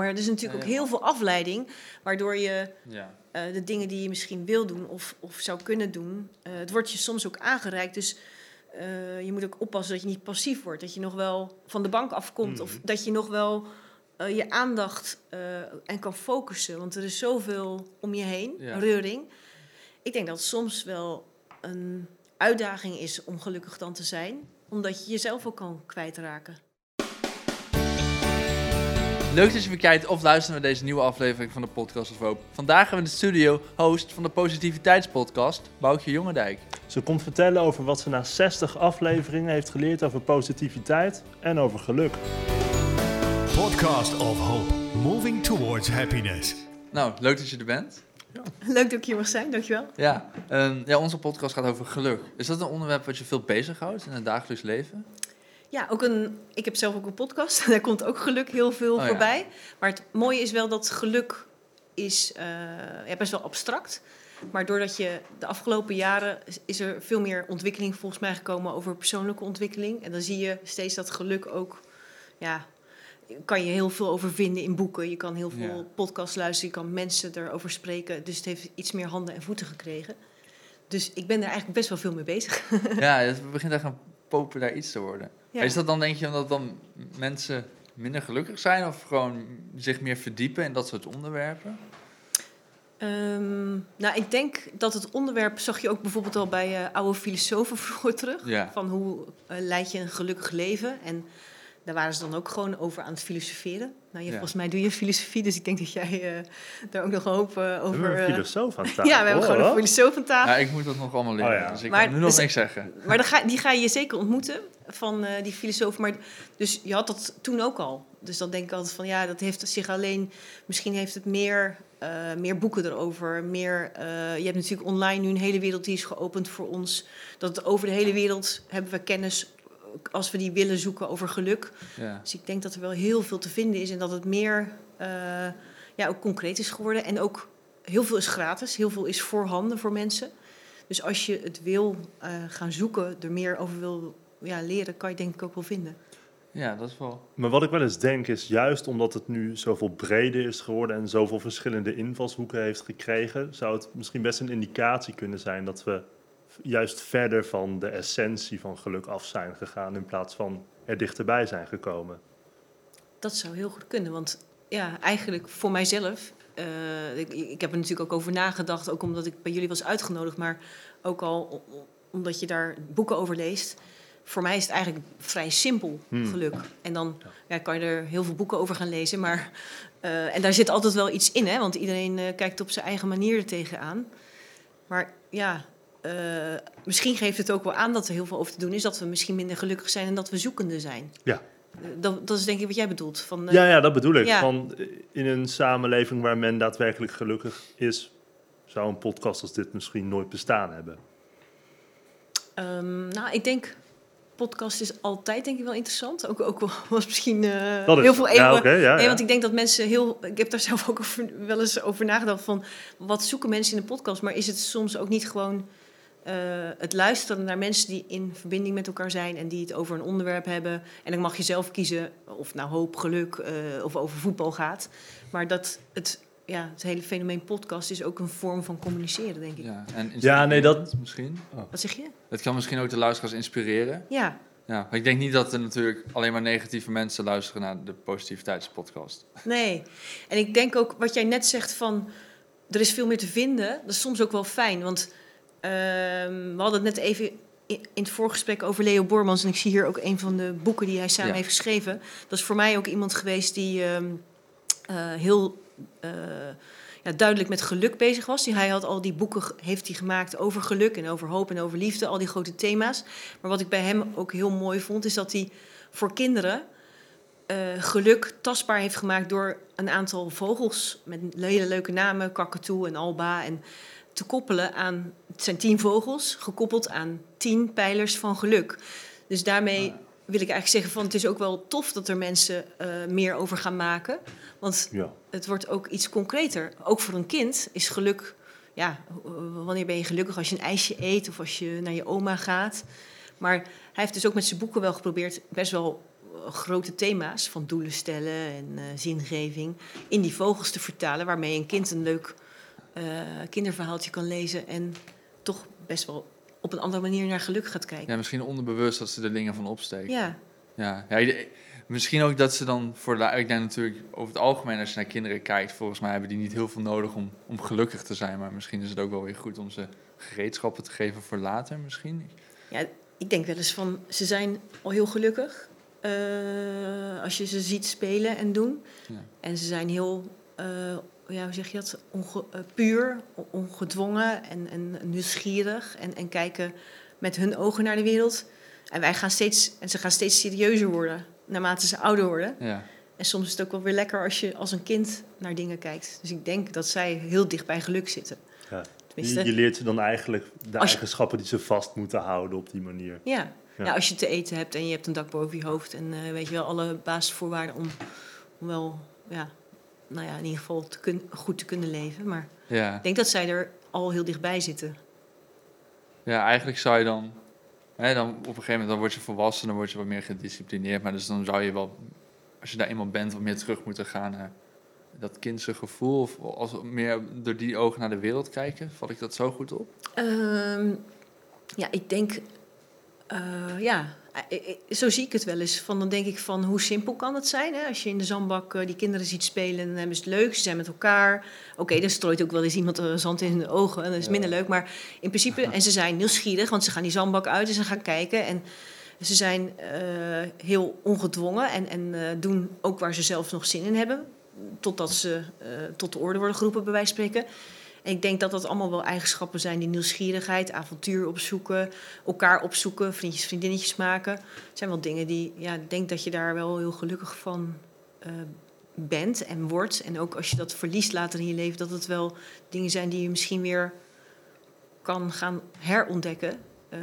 Maar er is natuurlijk ook heel veel afleiding, waardoor je Ja. eh, de dingen die je misschien wil doen of, of zou kunnen doen, eh, het wordt je soms ook aangereikt. Dus eh, je moet ook oppassen dat je niet passief wordt. Dat je nog wel van de bank afkomt Mhm. of dat je nog wel je aandacht en kan focussen. Want er is zoveel om je heen, Ja. reuring. Ik denk dat het soms wel een uitdaging is om gelukkig dan te zijn, omdat je jezelf ook kan kwijtraken. Leuk dat je weer kijkt of luistert naar deze nieuwe aflevering van de Podcast of Hope. Vandaag hebben we in de studio host van de Positiviteitspodcast, Boukje Jongendijk. Ze komt vertellen over wat ze na 60 afleveringen heeft geleerd over positiviteit en over geluk. Podcast of Hope, moving towards happiness. Nou, leuk dat je er bent. Leuk dat ik hier mag zijn, dankjewel. Ja, ehm, ja, onze podcast gaat over geluk. Is dat een onderwerp wat je veel bezighoudt in het dagelijks leven? Ja, ook een, ik heb zelf ook een podcast. Daar komt ook geluk heel veel Oh ja. voorbij. Maar het mooie is wel dat geluk is eh, ja, best wel abstract. Maar doordat je de afgelopen jaren is- er veel meer ontwikkeling volgens mij gekomen over persoonlijke ontwikkeling. En dan zie je steeds dat geluk ook, ja, kan je heel veel over vinden in boeken. Je kan heel veel Ja. podcasts luisteren, je kan mensen erover spreken. Dus het heeft iets meer handen en voeten gekregen. Dus ik ben er eigenlijk best wel veel mee bezig. ja, het begint echt een populair iets te worden. Ja. Is dat dan, denk je, omdat dan mensen minder gelukkig zijn of gewoon zich meer verdiepen in dat soort onderwerpen? Ehm, nou, ik denk dat het onderwerp zag je ook bijvoorbeeld al bij eh, oude filosofen vroeger terug. Ja. Van hoe eh, leid je een gelukkig leven? En daar waren ze dan ook gewoon over aan het filosoferen. Nou, je, Ja. volgens mij doe je filosofie, dus ik denk dat jij eh, daar ook nog een hoop eh, We hebben over... een eh, filosoof aan tafel. ja, we hebben gewoon een filosoof aan tafel. Ja, ik moet dat nog allemaal leren, Oh ja. dus ik Maar kan nu nog is- niks zeggen. Maar dan ga, die ga je zeker ontmoeten van eh, die filosoof. Maar, dus je had dat toen ook al. Dus dan denk ik altijd van ja, dat heeft zich alleen. Misschien heeft het meer, eh, meer boeken erover. Meer, eh, je hebt natuurlijk online nu een hele wereld die is geopend voor ons. Dat over de hele wereld hebben we kennis. Als we die willen zoeken over geluk. Ja. Dus ik denk dat er wel heel veel te vinden is. En dat het meer eh, ja, ook concreet is geworden. En ook heel veel is gratis. Heel veel is voorhanden voor mensen. Dus als je het wil eh, gaan zoeken, er meer over wil ja, leren, kan je denk ik ook wel vinden. ja, dat is wel... Maar wat ik wel eens denk is, juist omdat het nu zoveel breder is geworden en zoveel verschillende invalshoeken heeft gekregen, zou het misschien best een indicatie kunnen zijn dat we juist verder van de essentie van geluk af zijn gegaan in plaats van er dichterbij zijn gekomen. Dat zou heel goed kunnen, want ja, eigenlijk voor mijzelf, eh, ik, ik heb er natuurlijk ook over nagedacht, ook omdat ik bij jullie was uitgenodigd, maar ook al omdat je daar boeken over leest. Voor mij is het eigenlijk vrij simpel, Hmm. geluk. En dan Ja. ja, kan je er heel veel boeken over gaan lezen, maar eh, en daar zit altijd wel iets in, hè, want iedereen eh, kijkt op zijn eigen manier er tegenaan. Maar ja, eh, misschien geeft het ook wel aan dat er heel veel over te doen is, dat we misschien minder gelukkig zijn en dat we zoekende zijn. Ja. Eh, Dat, dat is denk ik wat jij bedoelt. Van, eh, Ja, ja, dat bedoel ik. Ja. Van, in een samenleving waar men daadwerkelijk gelukkig is, zou een podcast als dit misschien nooit bestaan hebben. Ehm, nou, ik denk, podcast is altijd denk ik wel interessant. Ook, ook wel- was misschien Dat is, heel veel eeuwen. Ja, oké, ja, Nee, ja. want ik denk dat mensen heel... Ik heb daar zelf ook over, wel eens over nagedacht van... Wat zoeken mensen in een podcast? Maar is het soms ook niet gewoon eh, het luisteren naar mensen die in verbinding met elkaar zijn... en die het over een onderwerp hebben. En dan mag je zelf kiezen of het nou hoop, geluk eh, of over voetbal gaat. Maar dat het, ja, het hele fenomeen podcast is ook een vorm van communiceren, denk ik. Ja, en Ja, nee, dat- Misschien. Wat zeg je? Het kan misschien ook de luisteraars inspireren. Ja, Ja, maar ik denk niet dat er natuurlijk alleen maar negatieve mensen luisteren naar de positiviteitspodcast. Nee. En ik denk ook wat jij net zegt van er is veel meer te vinden. Dat is soms ook wel fijn. Want we hadden het net even in het voorgesprek over Leo Bormans. En ik zie hier ook een van de boeken die hij samen Ja. heeft geschreven. Dat is voor mij ook iemand geweest die ehm, eh, heel eh, ja, duidelijk met geluk bezig was. Die, hij had al die boeken heeft hij gemaakt over geluk en over hoop en over liefde. Al die grote thema's. Maar wat ik bij hem ook heel mooi vond, is dat hij voor kinderen eh, geluk tastbaar heeft gemaakt door een aantal vogels met hele leuke namen, kakatoe en alba, en te koppelen aan, het zijn tien vogels, gekoppeld aan tien pijlers van geluk. Dus daarmee wil ik eigenlijk zeggen van het is ook wel tof dat er mensen eh, meer over gaan maken, want Ja. het wordt ook iets concreter. Ook voor een kind is geluk, ja, eh, wanneer ben je gelukkig als je een ijsje eet of als je naar je oma gaat. Maar hij heeft dus ook met zijn boeken wel geprobeerd best wel grote thema's van doelen stellen en eh, zingeving in die vogels te vertalen, waarmee een kind een leuk eh, kinderverhaaltje kan lezen en toch best wel op een andere manier naar geluk gaat kijken. Ja, misschien onderbewust dat ze er dingen van opsteken. Ja, Ja, misschien ook dat ze dan voor de. Ik denk natuurlijk over het algemeen als je naar kinderen kijkt, volgens mij hebben die niet heel veel nodig om, om gelukkig te zijn. Maar misschien is het ook wel weer goed om ze gereedschappen te geven voor later, misschien. ja, ik denk wel eens van, ze zijn al heel gelukkig eh, als je ze ziet spelen en doen. Ja. En ze zijn heel, eh, ja, hoe zeg je dat, Onge, eh, puur, on- ongedwongen en, en nieuwsgierig. En, en kijken met hun ogen naar de wereld. En wij gaan steeds, en ze gaan steeds serieuzer worden naarmate ze ouder worden. Ja, En soms is het ook wel weer lekker als je als een kind naar dingen kijkt. Dus ik denk dat zij heel dicht bij geluk zitten. Ja. Tenminste, Je, je leert ze dan eigenlijk de Als je- eigenschappen die ze vast moeten houden op die manier. Ja. Ja. Ja. als je te eten hebt en je hebt een dak boven je hoofd en eh, weet je wel alle basisvoorwaarden om, om wel, ja, nou ja, in ieder geval te kun, goed te kunnen leven. Maar ja. ik denk dat zij er al heel dichtbij zitten. ja, eigenlijk zou je dan. Hè, dan op een gegeven moment dan word je volwassen, dan word je wat meer gedisciplineerd. Maar dus dan zou je wel, als je daar eenmaal bent, wat meer terug moeten gaan naar dat kindse gevoel. Of als meer door die ogen naar de wereld kijken. Vat ik dat zo goed op? Ehm, ja, ik denk, eh, ja, zo zie ik het wel eens. Van, dan denk ik van, hoe simpel kan het zijn? Hè? Als je in de zandbak eh, die kinderen ziet spelen, dan hebben ze het leuk. Ze zijn met elkaar. Oké, dan strooit ook wel eens iemand eh, zand in hun ogen. En dat is Ja. minder leuk. Maar in principe, en ze zijn nieuwsgierig, want ze gaan die zandbak uit en ze gaan kijken. En ze zijn eh, heel ongedwongen en, en eh, doen ook waar ze zelf nog zin in hebben. Totdat ze eh, tot de orde worden geroepen, bij wijze van spreken. En ik denk dat dat allemaal wel eigenschappen zijn die nieuwsgierigheid, avontuur opzoeken, elkaar opzoeken, vriendjes, vriendinnetjes maken. Het zijn wel dingen die, ja, ik denk dat je daar wel heel gelukkig van eh, bent en wordt. En ook als je dat verliest later in je leven, dat het wel dingen zijn die je misschien weer kan gaan herontdekken. Eh,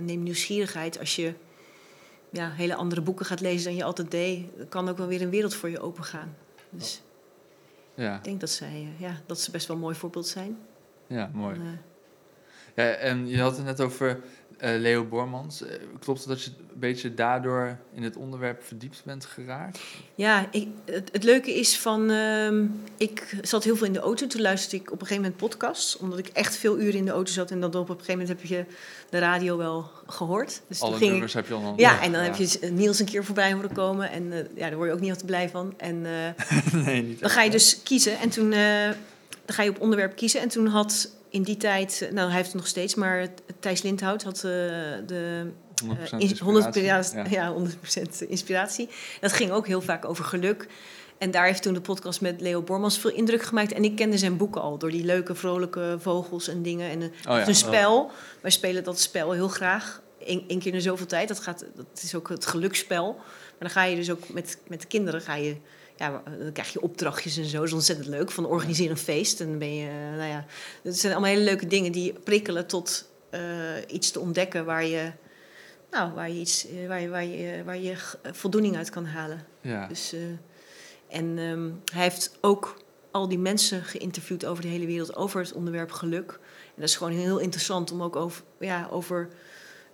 neem nieuwsgierigheid. Als je ja, hele andere boeken gaat lezen dan je altijd deed, kan ook wel weer een wereld voor je opengaan. Dus Ja, ik denk dat, zij, eh, ja, dat ze best wel een mooi voorbeeld zijn. ja mooi. Eh, Ja, en je had het net over Leo Bormans. Eh, klopt het dat je een beetje daardoor in het onderwerp verdiept bent geraakt? Ja, ik, het, het leuke is van... ehm, ik zat heel veel in de auto. Toen luisterde ik op een gegeven moment podcasts. Omdat ik echt veel uren in de auto zat. En dan op een gegeven moment heb je de radio wel gehoord. Dus Alle ging ik, nummers heb je al dan. ja, en dan heb je Niels een keer voorbij horen komen. En eh, ja, daar word je ook niet altijd blij van. En eh, nee, niet dan ga je dus kiezen. En toen eh, dan ga je op onderwerp kiezen. En toen had in die tijd... Nou, hij heeft het nog steeds. Maar Thijs Lindhout had eh, de 100% eh, ins- 100%, ja, inspiratie. ja. 100% inspiratie. Dat ging ook heel vaak over geluk. En daar heeft toen de podcast met Leo Bormans veel indruk gemaakt. En ik kende zijn boeken al door die leuke, vrolijke vogels en dingen. En een, Oh ja. een spel. Wij spelen dat spel heel graag. Eén één keer in zoveel tijd. Dat, gaat, dat is ook het geluksspel. Maar dan ga je dus ook met, met de kinderen ga je. Ja, dan krijg je opdrachtjes en zo. Dat is ontzettend leuk. Van organiseer een feest. En dan ben je, eh, nou ja. Dat zijn allemaal hele leuke dingen die prikkelen tot eh, iets te ontdekken waar je nou, waar je, iets, eh, waar je, waar je, eh, waar je voldoening uit kan halen. Ja. Dus, eh, en ehm, hij heeft ook al die mensen geïnterviewd over de hele wereld over het onderwerp geluk. En dat is gewoon heel interessant om ook over, ja, over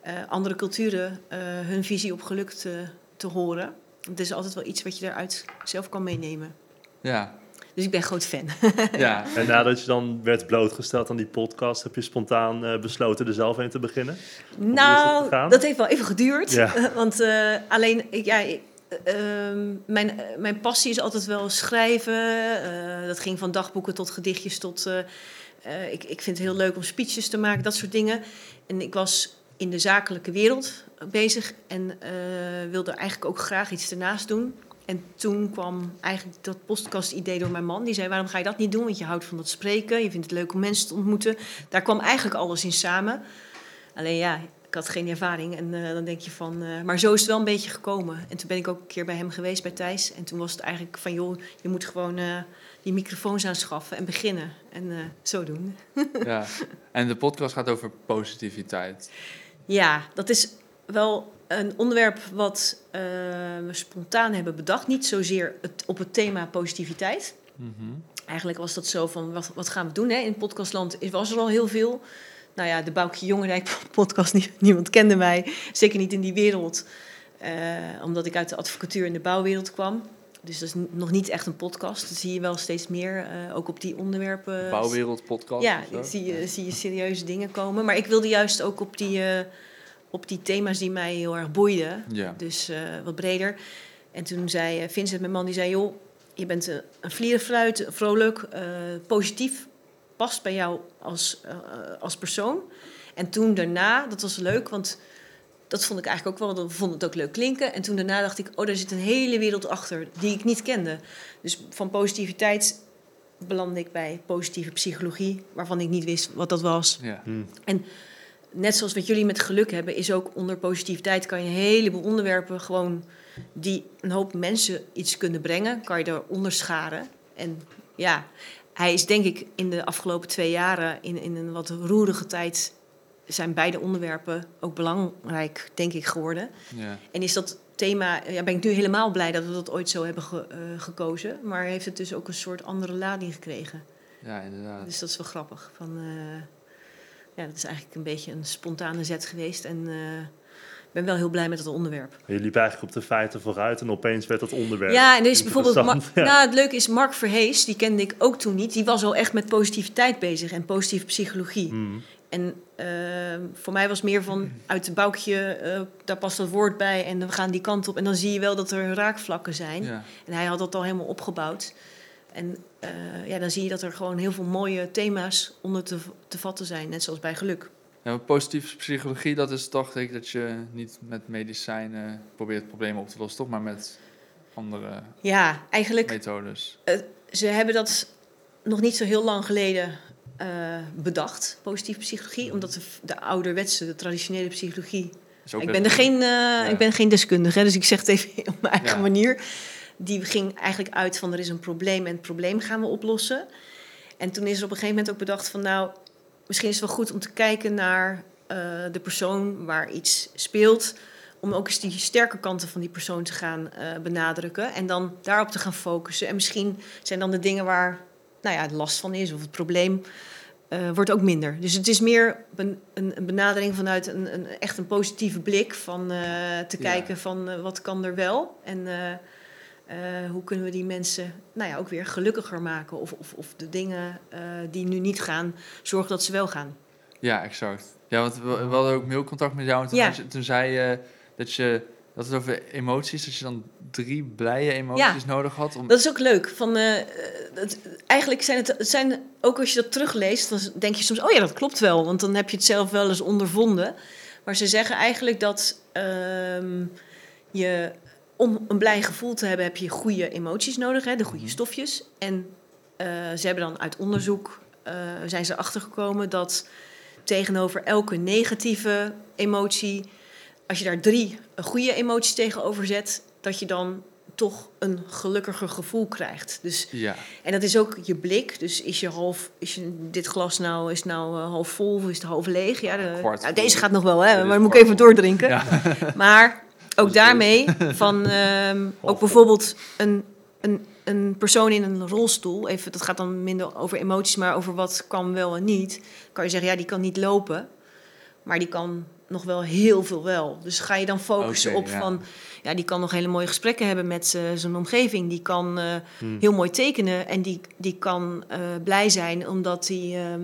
eh, andere culturen eh, hun visie op geluk te, te horen. Het is altijd wel iets wat je daaruit zelf kan meenemen. ja. Dus ik ben groot fan. ja. En nadat je dan werd blootgesteld aan die podcast, heb je spontaan eh, besloten er zelf een te beginnen? dat Nou, dat heeft wel even geduurd. Ja. Want eh, alleen, ik- ja, ik- ehm, mijn, eh, mijn passie is altijd wel schrijven. Eh, dat ging van dagboeken tot gedichtjes tot... eh, eh, ik, ik vind het heel leuk om speeches te maken, dat soort dingen. En ik was in de zakelijke wereld bezig en eh, wilde eigenlijk ook graag iets ernaast doen. En toen kwam eigenlijk dat podcast-idee door mijn man. Die zei, waarom ga je dat niet doen? Want je houdt van dat spreken, je vindt het leuk om mensen te ontmoeten. Daar kwam eigenlijk alles in samen. Alleen ja, ik had geen ervaring. En eh, dan denk je van... eh, maar zo is het wel een beetje gekomen. En toen ben ik ook een keer bij hem geweest, bij Thijs. En toen was het eigenlijk van... joh, je moet gewoon die microfoons aanschaffen en beginnen. En zo doen. ja. En de podcast gaat over positiviteit. Ja, dat is wel een onderwerp wat eh, we spontaan hebben bedacht. Niet zozeer het, op het thema positiviteit. Mhm. Eigenlijk was dat zo van, wat, wat gaan we doen? Hè? In podcastland was er al heel veel. Nou ja, de Boukje Jongerijk podcast, nie- niemand kende mij. Zeker niet in die wereld. Eh, omdat ik uit de advocatuur in de bouwwereld kwam. Dus dat is nog niet echt een podcast. Dat zie je wel steeds meer, eh, ook op die onderwerpen. Bouwwereld podcast. Ja, zie je, zie je serieuze dingen komen. Maar ik wilde juist ook op die, eh, op die thema's die mij heel erg boeiden. Ja. Dus eh, wat breder. En toen zei Vincent, mijn man, die zei... joh, je bent een, een vlierenfluit, vrolijk, positief. Past bij jou als, als persoon. En toen daarna, dat was leuk, want dat vond ik eigenlijk ook wel... we vonden het ook leuk klinken. En toen daarna dacht ik, oh, daar zit een hele wereld achter... die ik niet kende. Dus van positiviteit belandde ik bij positieve psychologie... waarvan ik niet wist wat dat was Ja. Hm. net zoals wat jullie met geluk hebben, is ook onder positiviteit kan je een heleboel onderwerpen gewoon die een hoop mensen iets kunnen brengen, kan je eronder scharen. En ja, hij is denk ik in de afgelopen twee jaren in, in een wat roerige tijd zijn beide onderwerpen ook belangrijk, denk ik, geworden. Ja. En is dat thema, ja, ben ik nu helemaal blij dat we dat ooit zo hebben ge- eh, gekozen, maar heeft het dus ook een soort andere lading gekregen. ja, inderdaad. Dus dat is wel grappig. Van, eh, ja, dat is eigenlijk een beetje een spontane zet geweest. En eh, ik ben wel heel blij met het onderwerp. Je liep eigenlijk op de feiten vooruit en opeens werd dat onderwerp. Ja, en er is bijvoorbeeld... Ja. nou, het leuke is, Mark Verhees, die kende ik ook toen niet. Die was al echt met positiviteit bezig en positieve psychologie. Hm. En eh, voor mij was meer van uit het boukje, eh, daar past dat woord bij en we gaan die kant op. En dan zie je wel dat er raakvlakken zijn. Ja. En hij had dat al helemaal opgebouwd. En eh, ja, dan zie je dat er gewoon heel veel mooie thema's onder te, te vatten zijn. Net zoals bij geluk. Ja, positieve psychologie, dat is toch denk ik dat je niet met medicijnen probeert problemen op te lossen, toch? Maar met andere Ja, eigenlijk, methodes. ze hebben dat nog niet zo heel lang geleden eh, bedacht, positieve psychologie. Omdat de, de ouderwetse, de traditionele psychologie... Ik ben, er geen, eh, ik ben geen deskundige, hè, dus ik zeg het even op mijn eigen Ja. manier. Die ging eigenlijk uit van er is een probleem en het probleem gaan we oplossen. En toen is er op een gegeven moment ook bedacht van nou, misschien is het wel goed om te kijken naar eh, de persoon waar iets speelt. Om ook eens die sterke kanten van die persoon te gaan benadrukken. En dan daarop te gaan focussen. En misschien zijn dan de dingen waar nou ja, last van is of het probleem eh, wordt ook minder. Dus het is meer een, een benadering vanuit een, een, echt een positieve blik. Van eh, te Ja. kijken van eh, wat kan er wel. En hoe kunnen we die mensen nou ja, ook weer gelukkiger maken. Of, of, of de dingen die nu niet gaan, zorgen dat ze wel gaan. Ja, exact. Ja, want we, we hadden ook mailcontact met jou en toen, Ja. toen zei je dat je dat het over emoties, dat je dan drie blije emoties nodig had. Om, Dat is ook leuk. Van, eh, het, eigenlijk zijn het, het zijn, ook als je dat terugleest, dan denk je soms, oh ja, dat klopt wel. Want dan heb je het zelf wel eens ondervonden. Maar ze zeggen eigenlijk dat ehm, je, om een blij gevoel te hebben, heb je goede emoties nodig, hè, de goede Mhm. stofjes. En eh, ze hebben dan uit onderzoek, eh, zijn ze achtergekomen dat tegenover elke negatieve emotie, als je daar drie goede emoties tegenover zet, dat je dan toch een gelukkiger gevoel krijgt. Dus, ja, en dat is ook je blik. Dus is je half, is je, dit glas nou, is nou eh, half vol of is het half leeg? Ja, de- nou, vol. deze gaat nog wel, hè, maar dan moet ik even doordrinken. ja. Maar ook daarmee van ehm, ook bijvoorbeeld een, een, een persoon in een rolstoel. Even, dat gaat dan minder over emoties, maar over wat kan wel en niet. Kan je zeggen, ja, die kan niet lopen, maar die kan nog wel heel veel wel. Dus ga je dan focussen op ja. van, ja, die kan nog hele mooie gesprekken hebben met zijn omgeving. Die kan eh, Hmm. heel mooi tekenen en die, die kan eh, blij zijn omdat hij ehm,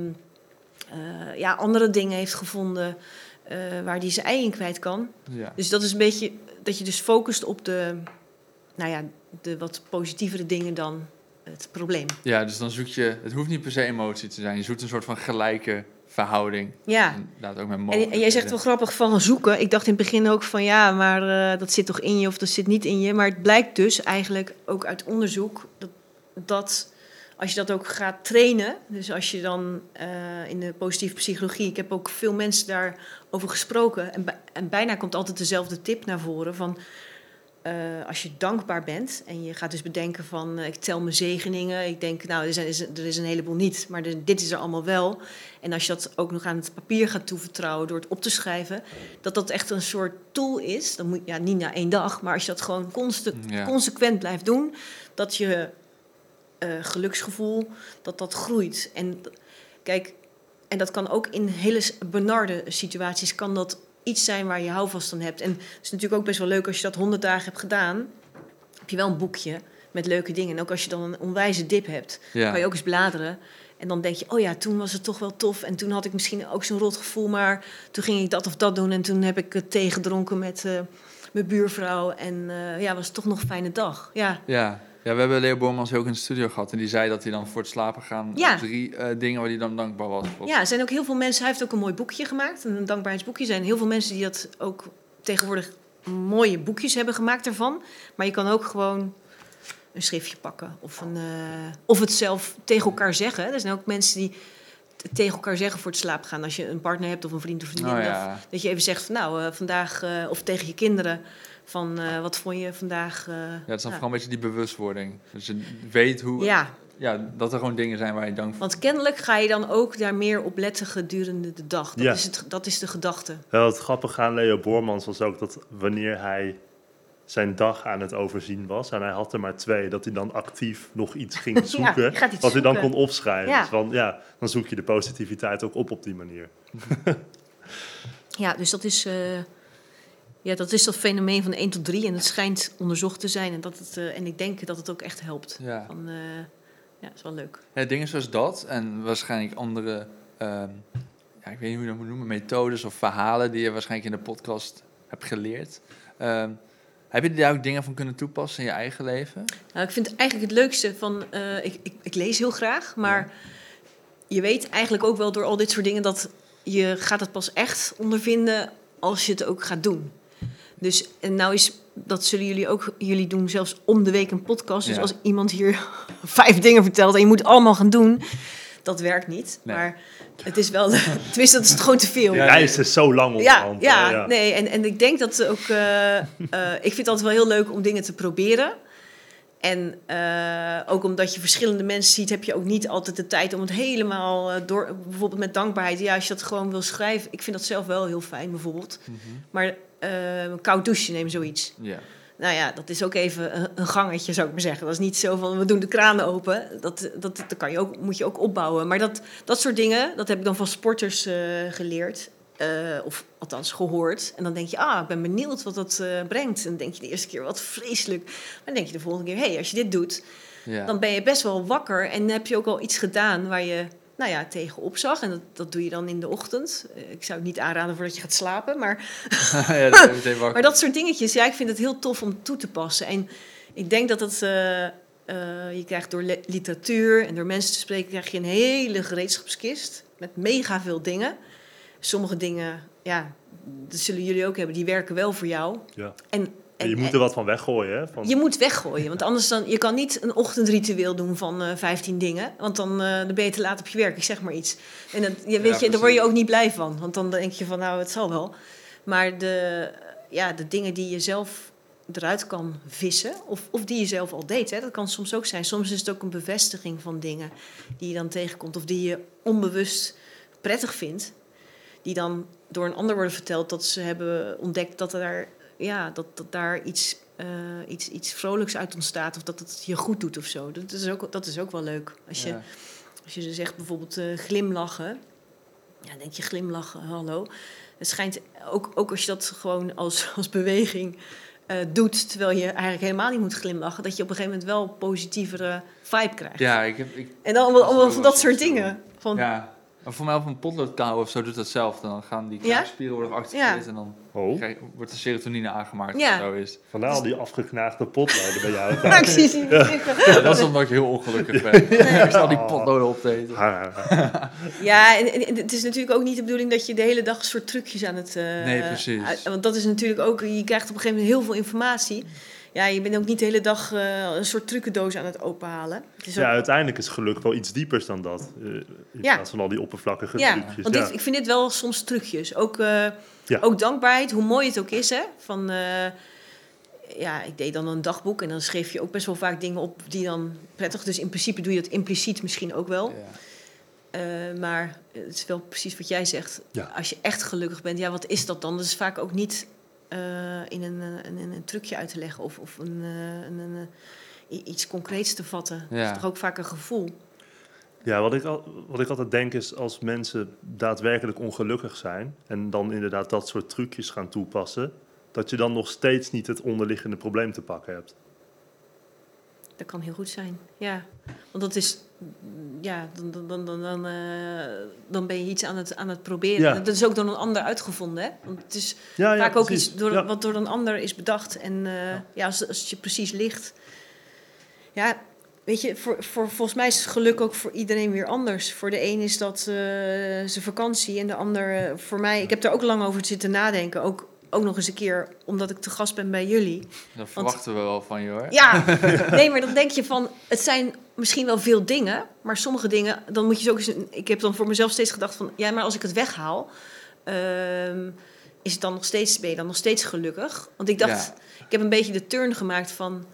eh, ja, andere dingen heeft gevonden waar hij zijn ei in kwijt kan. ja. Dus dat is een beetje dat je dus focust op de, nou ja, de wat positievere dingen dan het probleem. ja, dus dan zoek je, het hoeft niet per se emotie te zijn, je zoekt een soort van gelijke verhouding. Ja. En ook met En, en jij zegt wel grappig van zoeken. Ik dacht in het begin ook van ja, maar eh, dat zit toch in je of dat zit niet in je. Maar het blijkt dus eigenlijk ook uit onderzoek dat, dat als je dat ook gaat trainen. Dus als je dan eh, in de positieve psychologie, ik heb ook veel mensen daarover gesproken. En, en bijna komt altijd dezelfde tip naar voren van eh, als je dankbaar bent en je gaat dus bedenken van eh, ik tel mijn zegeningen. Ik denk nou er, zijn, is- er is een heleboel niet, maar de- dit is er allemaal wel. En als je dat ook nog aan het papier gaat toevertrouwen door het op te schrijven, dat dat echt een soort tool is. Dan moet ja niet na één dag, maar als je dat gewoon Ja. consequent blijft doen, dat je eh, geluksgevoel dat dat groeit. En kijk, en dat kan ook in hele benarde situaties kan dat iets zijn waar je houvast aan hebt. En het is natuurlijk ook best wel leuk als je dat 100 dagen hebt gedaan. Heb je wel een boekje met leuke dingen. En ook als je dan een onwijze dip hebt, Ja. kan je ook eens bladeren. En dan denk je, oh ja, toen was het toch wel tof. En toen had ik misschien ook zo'n rot gevoel, maar toen ging ik dat of dat doen. En toen heb ik eh, thee gedronken met eh, mijn buurvrouw. En eh, ja, was het toch nog een fijne dag. Ja, Ja. Ja, we hebben Leo Bormans ook in de studio gehad. En die zei dat hij dan voor het slapen gaan Ja. drie eh, dingen waar hij dan dankbaar was. voor. ja, er zijn ook heel veel mensen. Hij heeft ook een mooi boekje gemaakt, een dankbaarheidsboekje. Er zijn heel veel mensen die dat ook tegenwoordig mooie boekjes hebben gemaakt ervan. Maar je kan ook gewoon een schriftje pakken of, een, eh, of het zelf tegen elkaar zeggen. Er zijn ook mensen die tegen elkaar zeggen voor het slapen gaan. Als je een partner hebt of een vriend of vriendin. Oh, of ja. dat je even zegt van nou, eh, vandaag... of tegen je kinderen van eh, wat vond je vandaag... eh, Ja, het is dan vooral een beetje die bewustwording. Dus je weet hoe, ja, ja, dat er gewoon dingen zijn waar je dank voor want kennelijk ga je dan ook daar meer op letten gedurende de dag. Dat, Ja. is, het, dat is de gedachte. Wel, het grappige aan Leo Bormans was ook dat wanneer hij zijn dag aan het overzien was, en hij had er maar twee, dat hij dan actief nog iets ging Ja, zoeken, gaat iets wat hij dan kon opschrijven. Ja. Dus van, ja, dan zoek je de positiviteit ook op op die manier. Ja, dus dat is, eh, ja, dat is dat fenomeen van 1 tot 3. En het schijnt onderzocht te zijn. En, dat het, eh, en ik denk dat het ook echt helpt. Ja. Van, eh, ja, is wel leuk. Ja, dingen zoals dat en waarschijnlijk andere, ehm, ja, ik weet niet hoe je dat moet noemen, methodes of verhalen die je waarschijnlijk in de podcast hebt geleerd. Ehm, heb je daar ook dingen van kunnen toepassen in je eigen leven? Nou, ik vind eigenlijk het leukste van... eh, ik, ik, ik lees heel graag, maar je weet eigenlijk ook wel door al dit soort dingen... dat je gaat het pas echt ondervinden als je het ook gaat doen. Dus en nou is, dat zullen jullie ook, jullie doen zelfs om de week een podcast. Dus Ja. als iemand hier vijf dingen vertelt en je moet allemaal gaan doen, dat werkt niet. Nee. Maar het is wel, tenminste dat is gewoon te veel. Ja, reis is zo lang Ja, onderhand. ja, hè, nee, en, en ik denk dat ook. eh, eh, ik vind het altijd wel heel leuk om dingen te proberen. En eh, ook omdat je verschillende mensen ziet, heb je ook niet altijd de tijd om het helemaal door. Bijvoorbeeld met dankbaarheid. Ja, als je dat gewoon wil schrijven. Ik vind dat zelf wel heel fijn, bijvoorbeeld. Maar eh, een koud douche neem zoiets. Ja. Nou ja, dat is ook even een, een gangetje, zou ik maar zeggen. Dat is niet zo van we doen de kranen open. Dat, dat, dat kan je ook, moet je ook opbouwen. Maar dat, dat soort dingen, dat heb ik dan van sporters eh, geleerd. Eh, of althans gehoord. En dan denk je, ah, ik ben benieuwd wat dat eh, brengt. En dan denk je de eerste keer, wat vreselijk. Maar dan denk je de volgende keer, hé, hey, als je dit doet, Ja. dan ben je best wel wakker. En heb je ook al iets gedaan waar je nou ja, tegen opzag. En dat, dat doe je dan in de ochtend. Eh, ik zou het niet aanraden voordat je gaat slapen. Maar ja, dat maar dat soort dingetjes, ja, ik vind het heel tof om toe te passen. En ik denk dat het, eh, eh, je krijgt door literatuur en door mensen te spreken, krijg je een hele gereedschapskist met mega veel dingen. Sommige dingen, ja, dat zullen jullie ook hebben, die werken wel voor jou. Ja. En, en, je moet er wat van weggooien. Hè? Van, je moet weggooien, want anders dan, je kan niet een ochtendritueel doen van eh 15 dingen, want dan, dan ben je te laat op je werk, ik zeg maar iets. En dat, je, weet je, daar word je ook niet blij van, want dan denk je van nou, het zal wel. Maar de, ja, de dingen die je zelf eruit kan vissen, of, of die je zelf al deed, hè, dat kan soms ook zijn. Soms is het ook een bevestiging van dingen die je dan tegenkomt, of die je onbewust prettig vindt, die dan door een ander worden verteld dat ze hebben ontdekt dat er daar, ja, dat, dat daar iets, eh, iets, iets vrolijks uit ontstaat, of dat het je goed doet of zo. Dat is ook, dat is ook wel leuk. Als je, Ja. als je zegt bijvoorbeeld eh, glimlachen, ja, dan denk je glimlachen, hallo. Het schijnt ook, ook als je dat gewoon als, als beweging eh, doet, terwijl je eigenlijk helemaal niet moet glimlachen, dat je op een gegeven moment wel positievere vibe krijgt. ja, ik heb... Ik, En dan allemaal, van dat soort dingen. Van, ja. Maar voor mij op een potloodkauw of zo doet dat zelf. Dan gaan die Ja? spieren worden geactiveerd Ja. en dan Oh, krijg- wordt de serotonine aangemaakt Ja. of zo is. vandaar al die afgeknaagde potloden bij jou. Ja, ik zie ze niet liggen. Ja, dat is omdat ik heel ongelukkig ben. Ik zal die potloden opeten. Ah, Ja, en, en het is natuurlijk ook niet de bedoeling dat je de hele dag een soort trucjes aan het... eh, Nee, precies. want dat is natuurlijk ook... Je krijgt op een gegeven moment heel veel informatie. Ja, je bent ook niet de hele dag eh, een soort trucendoos aan het openhalen. Het is ja, ook- uiteindelijk is geluk wel iets diepers dan dat. eh, in Ja. plaats van al die oppervlakkige ja, trucjes. want ja. ik vind dit wel soms trucjes. Ook, eh, Ja. ook dankbaarheid, hoe mooi het ook is. Hè? Van, eh, ja, ik deed dan een dagboek en dan schreef je ook best wel vaak dingen op die dan prettig... Dus in principe doe je dat impliciet misschien ook wel. Ja. Eh, maar het is wel precies wat jij zegt. Ja. Als je echt gelukkig bent, ja, wat is dat dan? Dat is vaak ook niet in, een, eh, in een trucje uit te leggen of, of een, eh, een, een, eh, iets concreets te vatten. Het Ja. is toch ook vaak een gevoel. Ja, wat ik, al, wat ik altijd denk is als mensen daadwerkelijk ongelukkig zijn en dan inderdaad dat soort trucjes gaan toepassen, dat je dan nog steeds niet het onderliggende probleem te pakken hebt. Dat kan heel goed zijn, ja. Want dat is, ja, dan, dan, dan, dan, dan, eh, dan ben je iets aan het, aan het proberen. Ja. Dat is ook door een ander uitgevonden, hè? Want het is Ja, ja, vaak ook iets door, wat door een ander is bedacht. En eh, ja, als, als het je precies ligt. Ja, weet je, voor, voor, volgens mij is het geluk ook voor iedereen weer anders. Voor de een is dat eh, zijn vakantie en de ander voor mij. Ik heb daar ook lang over zitten nadenken. Ook, ook nog eens een keer omdat ik te gast ben bij jullie. Dat verwachten we wel van je hoor. Ja, nee, maar dan denk je van, het zijn misschien wel veel dingen, maar sommige dingen, dan moet je ze ook eens. Ik heb dan voor mezelf steeds gedacht van, ja, maar als ik het weghaal, ehm, is het dan nog steeds, ben je dan nog steeds gelukkig? Want ik dacht, Ja. ik heb een beetje de turn gemaakt van,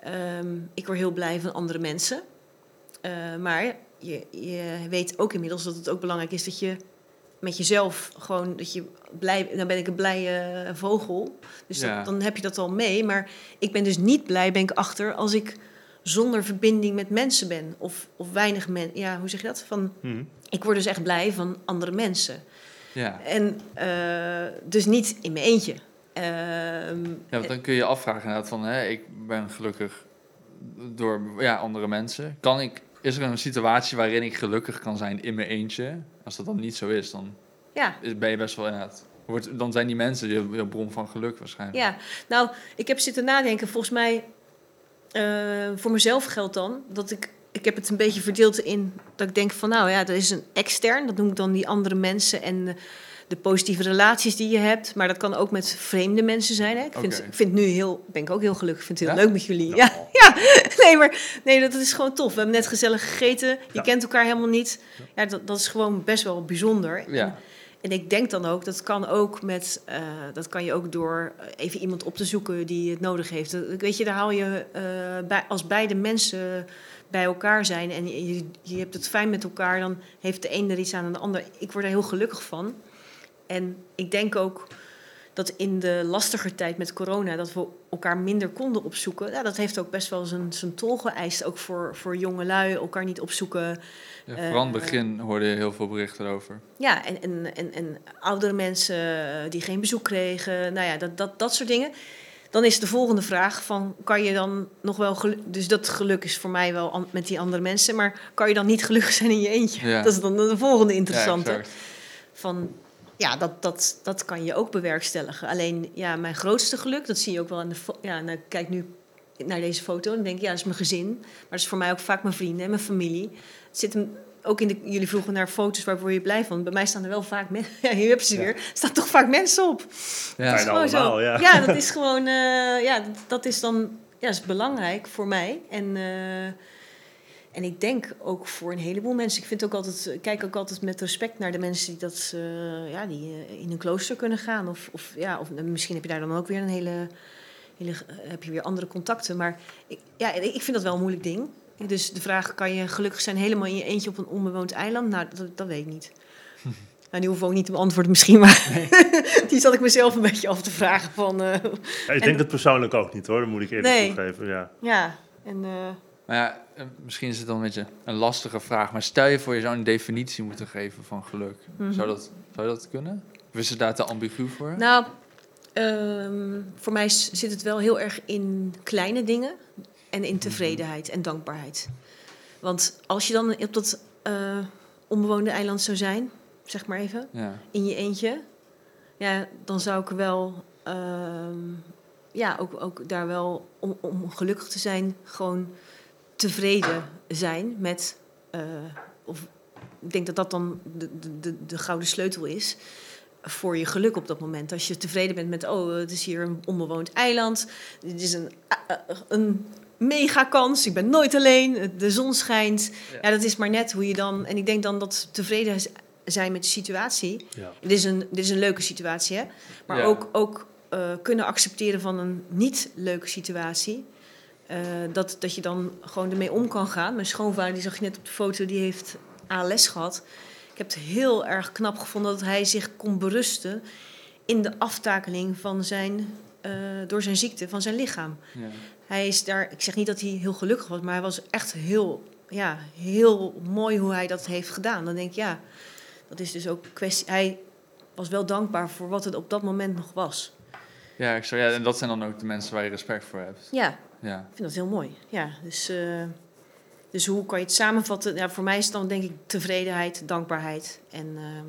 ehm, ik word heel blij van andere mensen, Eh, maar je, je weet ook inmiddels dat het ook belangrijk is dat je met jezelf gewoon dat je blij, dan ben ik een blije vogel. Dus dat- dan heb je dat al mee. Maar ik ben dus niet blij, ben ik achter, als ik zonder verbinding met mensen ben. Of, of weinig mensen. Ja, hoe zeg je dat? Van, Mhm. ik word dus echt blij van andere mensen. Ja. En eh, dus niet in mijn eentje. Ehm, Ja, want dan kun je je afvragen inderdaad van, hè, ik ben gelukkig door ja, andere mensen. Kan ik, is er een situatie waarin ik gelukkig kan zijn in mijn eentje? Als dat dan niet zo is, dan ja, is- ben je best wel inderdaad... Wordt, dan zijn die mensen je, je bron van geluk waarschijnlijk. Ja, nou, ik heb zitten nadenken. Volgens mij, eh, voor mezelf geldt dan dat ik. Ik heb het een beetje verdeeld in dat ik denk van, nou ja, dat is een extern. Dat noem ik dan die andere mensen en de, de positieve relaties die je hebt. Maar dat kan ook met vreemde mensen zijn. Hè? Ik, vind, Oké. ik vind nu heel, ben ik ook heel gelukkig. Ik vind het heel Ja? leuk met jullie. Ja, ja. Nee, maar nee, dat is gewoon tof. We hebben net gezellig gegeten. Je Ja. kent elkaar helemaal niet. Ja, dat, dat is gewoon best wel bijzonder. Ja. En ik denk dan ook, dat kan ook met, eh, dat kan je ook door eh, even iemand op te zoeken die het nodig heeft. Dat- Weet je, daar haal je eh, bij, als beide mensen bij elkaar zijn en je, je, hebt het fijn met elkaar, dan heeft de een er iets aan en de ander. Ik word daar heel gelukkig van. En ik denk ook dat in de lastiger tijd met corona, dat we elkaar minder konden opzoeken. Ja, dat heeft ook best wel zijn, zijn tol geëist, ook voor, voor jonge lui, elkaar niet opzoeken. Ja, vooral in het Eh, begin hoorde je heel veel berichten over. Ja, en, en, en, en oudere mensen eh, die geen bezoek kregen, nou ja, dat, dat, dat soort dingen. Dan is de volgende vraag van, kan je dan nog wel... Dus dat geluk is voor mij wel met die andere mensen, maar kan je dan niet gelukkig zijn in je eentje? Ja. Dat is dan de volgende Ja, interessante. exact. van, ja, dat, dat, dat kan je ook bewerkstelligen. Alleen, ja, mijn grootste geluk, dat zie je ook wel aan de... Ja, nou, kijk nu naar deze foto en dan denk ik, ja, dat is mijn gezin. Maar dat is voor mij ook vaak mijn vrienden en mijn familie. Het zit hem ook in de... Jullie vroegen naar foto's, waar word je blij van? Bij mij staan er wel vaak mensen... Ja, hier heb je ze Ja. weer. Er staan toch vaak mensen op. Ja. Bijna Gewoon zo. ja. dat is gewoon... eh, ja, dat, dat is dan... Ja, dat is belangrijk voor mij. En... eh, en ik denk ook voor een heleboel mensen. Ik vind ook altijd, ik kijk ook altijd met respect naar de mensen die dat, eh, ja, die eh, in een klooster kunnen gaan. Of, of ja, of misschien heb je daar dan ook weer een hele, hele eh, heb je weer andere contacten. Maar ik, ja, ik vind dat wel een moeilijk ding. Dus de vraag, kan je gelukkig zijn helemaal in je eentje op een onbewoond eiland? Nou, dat, dat weet ik niet. Nou, die hoef ik ook niet te beantwoorden misschien, maar die zat ik mezelf een beetje af te vragen van, eh, Ja, ik denk het persoonlijk ook niet hoor, dat moet ik eerlijk Nee. toegeven. Ja. ja, en... eh, Maar ja, eh, misschien is het dan een beetje een lastige vraag. Maar stel je voor, je zou een definitie moeten geven van geluk. Mhm. Zou, dat, zou dat kunnen? Of is het daar te ambigu voor? Nou, ehm, voor mij zit het wel heel erg in kleine dingen en in tevredenheid en dankbaarheid. Want als je dan op dat eh, onbewoonde eiland zou zijn, zeg maar even, Ja. in je eentje, ja, dan zou ik wel, ehm, ja, ook, ook daar wel om, om gelukkig te zijn, gewoon tevreden zijn met, eh, of ik denk dat dat dan de, de, de, de gouden sleutel is voor je geluk op dat moment. Als je tevreden bent met, oh, het is hier een onbewoond eiland, dit is een, eh, eh, een mega kans, ik ben nooit alleen, de zon schijnt. Ja. Ja. dat is maar net hoe je dan, en ik denk dan dat tevreden zijn met de situatie, Ja. dit is een, dit is een leuke situatie, hè? maar Ja. ook, ook kunnen accepteren van een niet leuke situatie. Eh, dat, dat je dan gewoon ermee om kan gaan. Mijn schoonvader, die zag je net op de foto, die heeft ALS gehad. Ik heb het heel erg knap gevonden dat hij zich kon berusten in de aftakeling van zijn, eh, door zijn ziekte, van zijn lichaam. Ja. Hij is daar, ik zeg niet dat hij heel gelukkig was, maar hij was echt heel, ja, heel mooi hoe hij dat heeft gedaan. Dan denk ik, ja, dat is dus ook kwestie. Hij was wel dankbaar voor wat het op dat moment nog was. Ja, ik zou, ja, en dat zijn dan ook de mensen waar je respect voor hebt. Ja, Ja. ik vind dat heel mooi. Ja, dus, eh, dus hoe kan je het samenvatten? Ja, voor mij is het dan denk ik tevredenheid, dankbaarheid en ehm,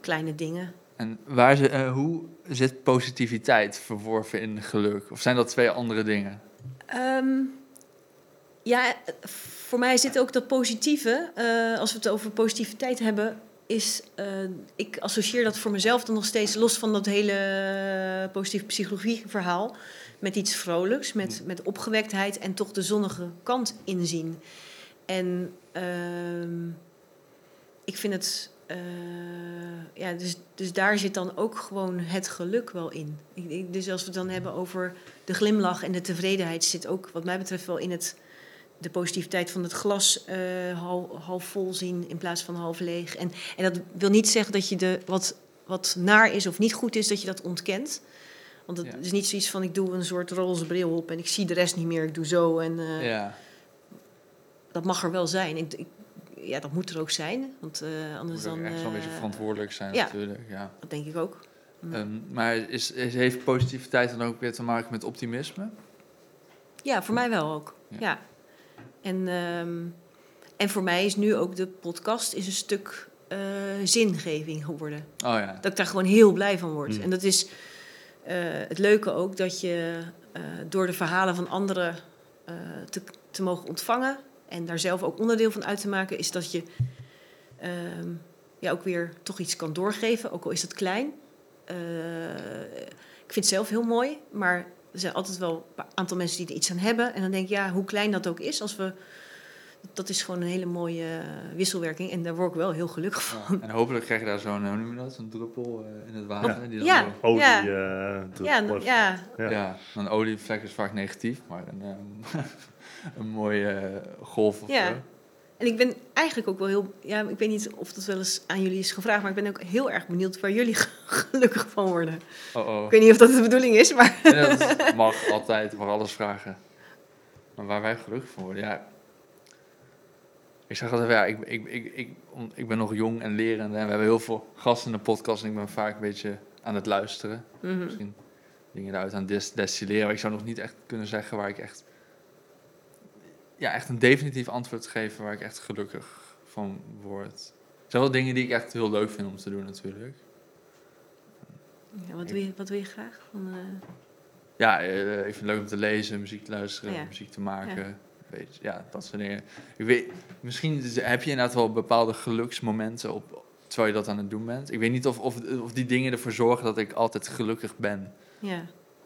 kleine dingen. En waar ze, eh, hoe zit positiviteit verworven in geluk? Of zijn dat twee andere dingen? Ehm, ja, voor mij zit ook dat positieve. eh, als we het over positiviteit hebben, is. ik associeer dat voor mezelf dan nog steeds los van dat hele positieve psychologie-verhaal. Met iets vrolijks, met, met opgewektheid en toch de zonnige kant inzien. En ehm, ik vind het. eh, ja, dus, dus daar zit dan ook gewoon het geluk wel in. Ik, ik- dus als we het dan hebben over de glimlach en de tevredenheid, zit ook, wat mij betreft, wel in het, de positiviteit van het glas eh, half, half vol zien in plaats van half leeg. En, en dat wil niet zeggen dat je de, wat, wat naar is of niet goed is, dat je dat ontkent. Want het Ja. is niet zoiets van ik doe een soort roze bril op en ik zie de rest niet meer, ik doe zo. En, eh, Ja. dat mag er wel zijn. Ik, ik- ja, dat moet er ook zijn. Want eh, anders Moet dan. echt wel een beetje eh, verantwoordelijk zijn ja. natuurlijk. Ja. Dat denk ik ook. Ehm, maar is, is, heeft positiviteit dan ook weer te maken met optimisme? Ja, voor mij wel ook. Ja. Ja. En, ehm, en voor mij is nu ook de podcast is een stuk zingeving geworden. Oh ja. Dat ik daar gewoon heel blij van word. Mm. En dat is het leuke ook dat je eh, door de verhalen van anderen eh, te, te mogen ontvangen en daar zelf ook onderdeel van uit te maken, is dat je ehm, ja, ook weer toch iets kan doorgeven, ook al is het klein. Eh, ik vind het zelf heel mooi, maar er zijn altijd wel een aantal mensen die er iets aan hebben. En dan denk ik, ja, hoe klein dat ook is, als we, dat is gewoon een hele mooie eh, wisselwerking. En daar word ik wel heel gelukkig van. Ja. En hopelijk krijg je daar zo'n, hoe noem je dat, zo'n druppel eh, in het water. Die dan Ja. door- Olie, Ja. eh, Ja, ja, ja. ja. een olievlek is vaak negatief, maar een, ehm, een mooie eh, golf of Ja. zo. En ik ben eigenlijk ook wel heel. Ja, ik weet niet of dat wel eens aan jullie is gevraagd, maar ik ben ook heel erg benieuwd waar jullie gelukkig van worden. Oh oh. Ik weet niet of dat de bedoeling is, maar. Ja, dat mag altijd, mag alles vragen. Maar waar wij gelukkig van worden, ja. Ik zeg altijd, ja, ik, ik, ik, ik, ik ben nog jong en lerende en we hebben heel veel gasten in de podcast en ik ben vaak een beetje aan het luisteren. Mhm. Misschien dingen eruit aan des- destilleren. Maar ik zou nog niet echt kunnen zeggen waar ik echt, ja, echt een definitief antwoord geven waar ik echt gelukkig van word. Er zijn wel dingen die ik echt heel leuk vind om te doen natuurlijk. Ja, wat, wil je, wat wil je graag? Van, eh, Ja, eh, ik vind het leuk om te lezen, muziek te luisteren, Ja. muziek te maken. Weet, je, ja, dat soort dingen. Ik weet, misschien is- heb je inderdaad wel bepaalde geluksmomenten op, terwijl je dat aan het doen bent. Ik weet niet of, of, of die dingen ervoor zorgen dat ik altijd gelukkig ben. ja.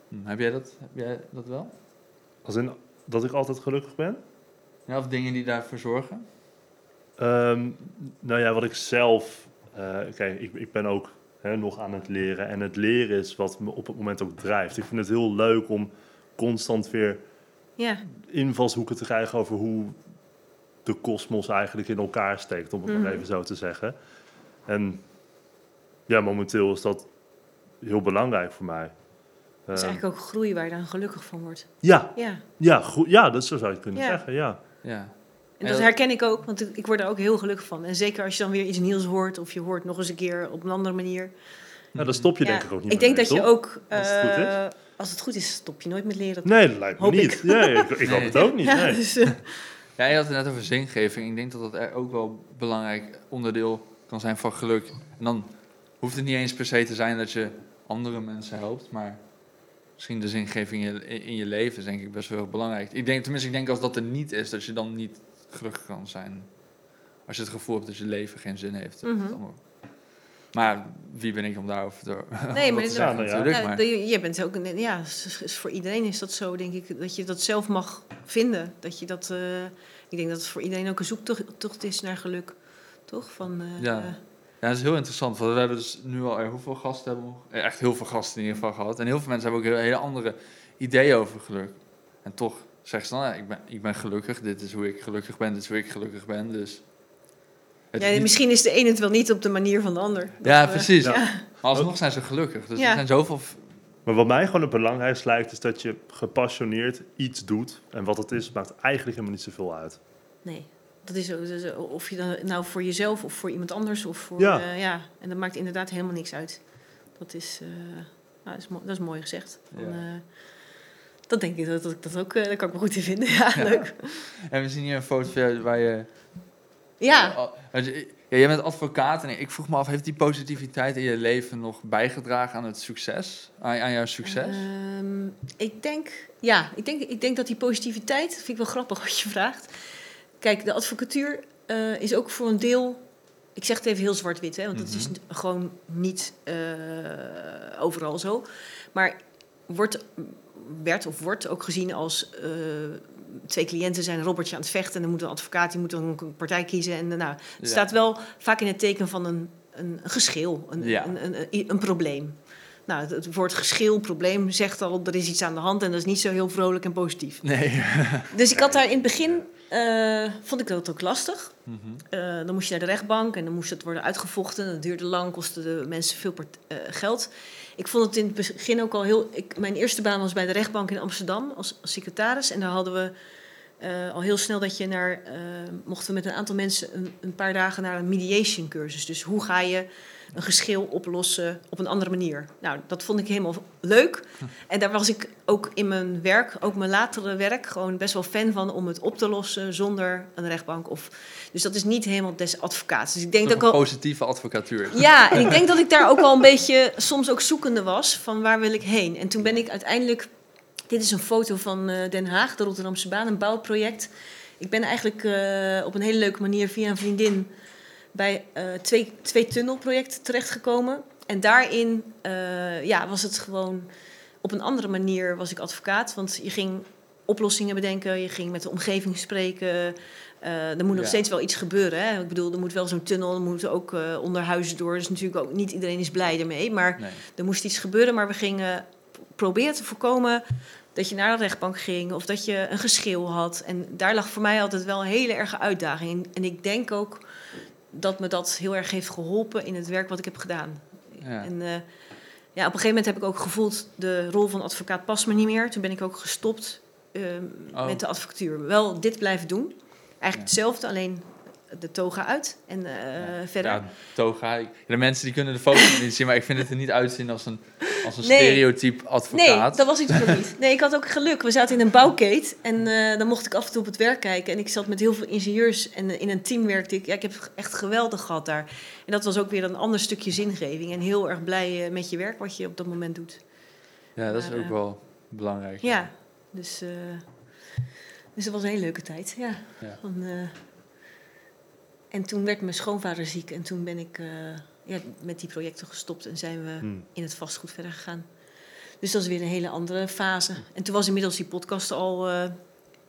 Hm, heb, jij dat, heb jij dat wel? Als in dat ik altijd gelukkig ben? Ja, of dingen die daarvoor zorgen? Ehm, nou ja, wat ik zelf... eh, kijk, ik, ik ben ook hè, nog aan het leren. En het leren is wat me op het moment ook drijft. Ik vind het heel leuk om constant weer ja. invalshoeken te krijgen over hoe de kosmos eigenlijk in elkaar steekt, om het Mhm. maar even zo te zeggen. En ja, momenteel is dat heel belangrijk voor mij. Dat is Ehm, eigenlijk ook groei waar je dan gelukkig van wordt. ja, Ja. ja, ja, dat zo zou je kunnen Ja. zeggen, ja. Ja. En dat dat- herken ik ook, want ik ik word er ook heel gelukkig van. En zeker als je dan weer iets nieuws hoort, of je hoort nog eens een keer op een andere manier. Nou, dan stop je Ja, denk ik ook niet ik meer denk dat mee, je toch? ook, Als als het goed is, stop je nooit met leren. Nee, dat lijkt me Hoop niet. ik. Nee, ik, ik hoop het ook niet. Ja, Nee. dus, eh, ja, je had het net over zingeving. Ik denk dat dat er ook wel een belangrijk onderdeel kan zijn van geluk. En dan hoeft het niet eens per se te zijn dat je andere mensen helpt, maar misschien de zingeving in je, in je leven is denk ik best wel heel belangrijk. Ik denk, tenminste, ik denk als dat er niet is, dat je dan niet gelukkig kan zijn. Als je het gevoel hebt dat je leven geen zin heeft. Dat is Mhm. Maar wie ben ik om daarover te, Nee, maar te nou natuurlijk. ja, maar, je bent ook, een- ja, voor iedereen is dat zo, denk ik, dat je dat zelf mag vinden. Dat je dat, eh, ik denk dat het voor iedereen ook een zoektocht is naar geluk, toch? Van, eh, Ja. Ja, dat is heel interessant. Want we hebben dus nu al eh, hoeveel gasten hebben? Eh, Echt heel veel gasten in ieder geval gehad. En heel veel mensen hebben ook heel- hele andere ideeën over geluk. En toch zeggen ze dan, ja, ik, ben, ik ben gelukkig. Dit is hoe ik gelukkig ben. Dit is hoe ik gelukkig ben. Dus ja, niet- misschien is de een het wel niet op de manier van de ander. Ja, eh, precies. Ja. Maar alsnog zijn ze gelukkig. Dus Ja. er zijn zoveel... Maar wat mij gewoon het belangrijkste lijkt, is dat je gepassioneerd iets doet. En wat het is, maakt eigenlijk helemaal niet zoveel uit. Nee. dat is, ook- dat is of je dan nou voor jezelf of voor iemand anders of voor Ja. ja. En dat maakt inderdaad helemaal niks uit. Dat is, eh, nou, dat is, mo- dat is mooi gezegd. Van, Ja. eh, dat denk ik dat, dat ik dat ook, eh, daar kan ik me goed in vinden. Ja, Ja. leuk. En we zien hier een foto van jou waar je... Ja, je- Ja, jij bent advocaat en ik vroeg me af, heeft die positiviteit in je leven nog bijgedragen aan het succes? Aan, aan jouw succes? Ehm, ik denk, ja, ik denk, ik denk dat die positiviteit, dat vind ik wel grappig wat je vraagt. Kijk, de advocatuur eh, is ook voor een deel, ik zeg het even heel zwart-wit, hè, want dat is Mhm. gewoon niet eh, overal zo. Maar wordt, werd of wordt ook gezien als eh, twee cliënten zijn een robbertje aan het vechten en dan moet een advocaat, die moet dan een partij kiezen. En eh, nou, het Ja. staat wel vaak in het teken van een, een, geschil, een, Ja. een, een, een, probleem. Nou, het, het woord geschil, probleem, zegt al, er is iets aan de hand en dat is niet zo heel vrolijk en positief. Nee. Dus ik had daar in het begin, eh, vond ik dat ook lastig. Mhm. Eh, dan moest je naar de rechtbank en dan moest het worden uitgevochten. Dat duurde lang, kostte de mensen veel geld. Ik vond het in het begin ook al heel... Ik, mijn eerste baan was bij de rechtbank in Amsterdam als, secretaris. En daar hadden we eh, al heel snel dat je naar... eh, mochten we met een aantal mensen een, een paar dagen naar een mediation cursus. Dus hoe ga je een geschil oplossen op een andere manier? Nou, dat vond ik helemaal leuk. En daar was ik ook in mijn werk, ook mijn latere werk... gewoon best wel fan van om het op te lossen zonder een rechtbank of... Dus dat is niet helemaal des advocaats. Dus ik denk dat Toch ik al... positieve advocatuur. Ja, en ik denk dat ik daar ook wel een beetje soms ook zoekende was van waar wil ik heen. En toen ben ik uiteindelijk, dit is een foto van eh, Den Haag, de Rotterdamse baan, een bouwproject. Ik ben eigenlijk eh, op een hele leuke manier via een vriendin bij eh, twee, twee tunnelprojecten terechtgekomen. En daarin ja, was het gewoon op een andere manier was ik advocaat. Want je ging oplossingen bedenken, je ging met de omgeving spreken. Eh, er moet nog Ja. steeds wel iets gebeuren. Hè? Ik bedoel, er moet wel zo'n tunnel, er moeten ook eh, onder huizen door. Dus natuurlijk ook niet iedereen is blij ermee. Maar Nee. er moest iets gebeuren. Maar we gingen proberen te voorkomen dat je naar de rechtbank ging of dat je een geschil had. En daar lag voor mij altijd wel een hele erge uitdaging in. En ik denk ook dat me dat heel erg heeft geholpen in het werk wat ik heb gedaan. Ja. En eh, ja, op een gegeven moment heb ik ook gevoeld, de rol van advocaat past me niet meer. Toen ben ik ook gestopt eh, Oh. met de advocatuur. Wel dit blijven doen. Eigenlijk Ja. hetzelfde, alleen de toga uit en eh, verder. Ja, toga. Ik- De mensen die kunnen de foto niet zien, maar ik vind het er niet uitzien als een, als een Nee. stereotype Nee, advocaat. dat was ik nog niet. Nee, ik had ook geluk. We zaten in een bouwkeet en eh, dan mocht ik af en toe op het werk kijken. En ik zat met heel veel ingenieurs en eh, in een team werkte ik. Ja, ik heb echt geweldig gehad daar. En dat was ook weer een ander stukje zingeving. En heel erg blij met je werk wat je op dat moment doet. Ja, dat is ook wel belangrijk. Ja, dus, eh, dus dat was een hele leuke tijd. Ja. Ja. Van, eh, en toen werd mijn schoonvader ziek en toen ben ik eh, ja, met die projecten gestopt en zijn we Hmm. in het vastgoed verder gegaan. Dus dat is weer een hele andere fase. En toen was inmiddels die podcast al. eh,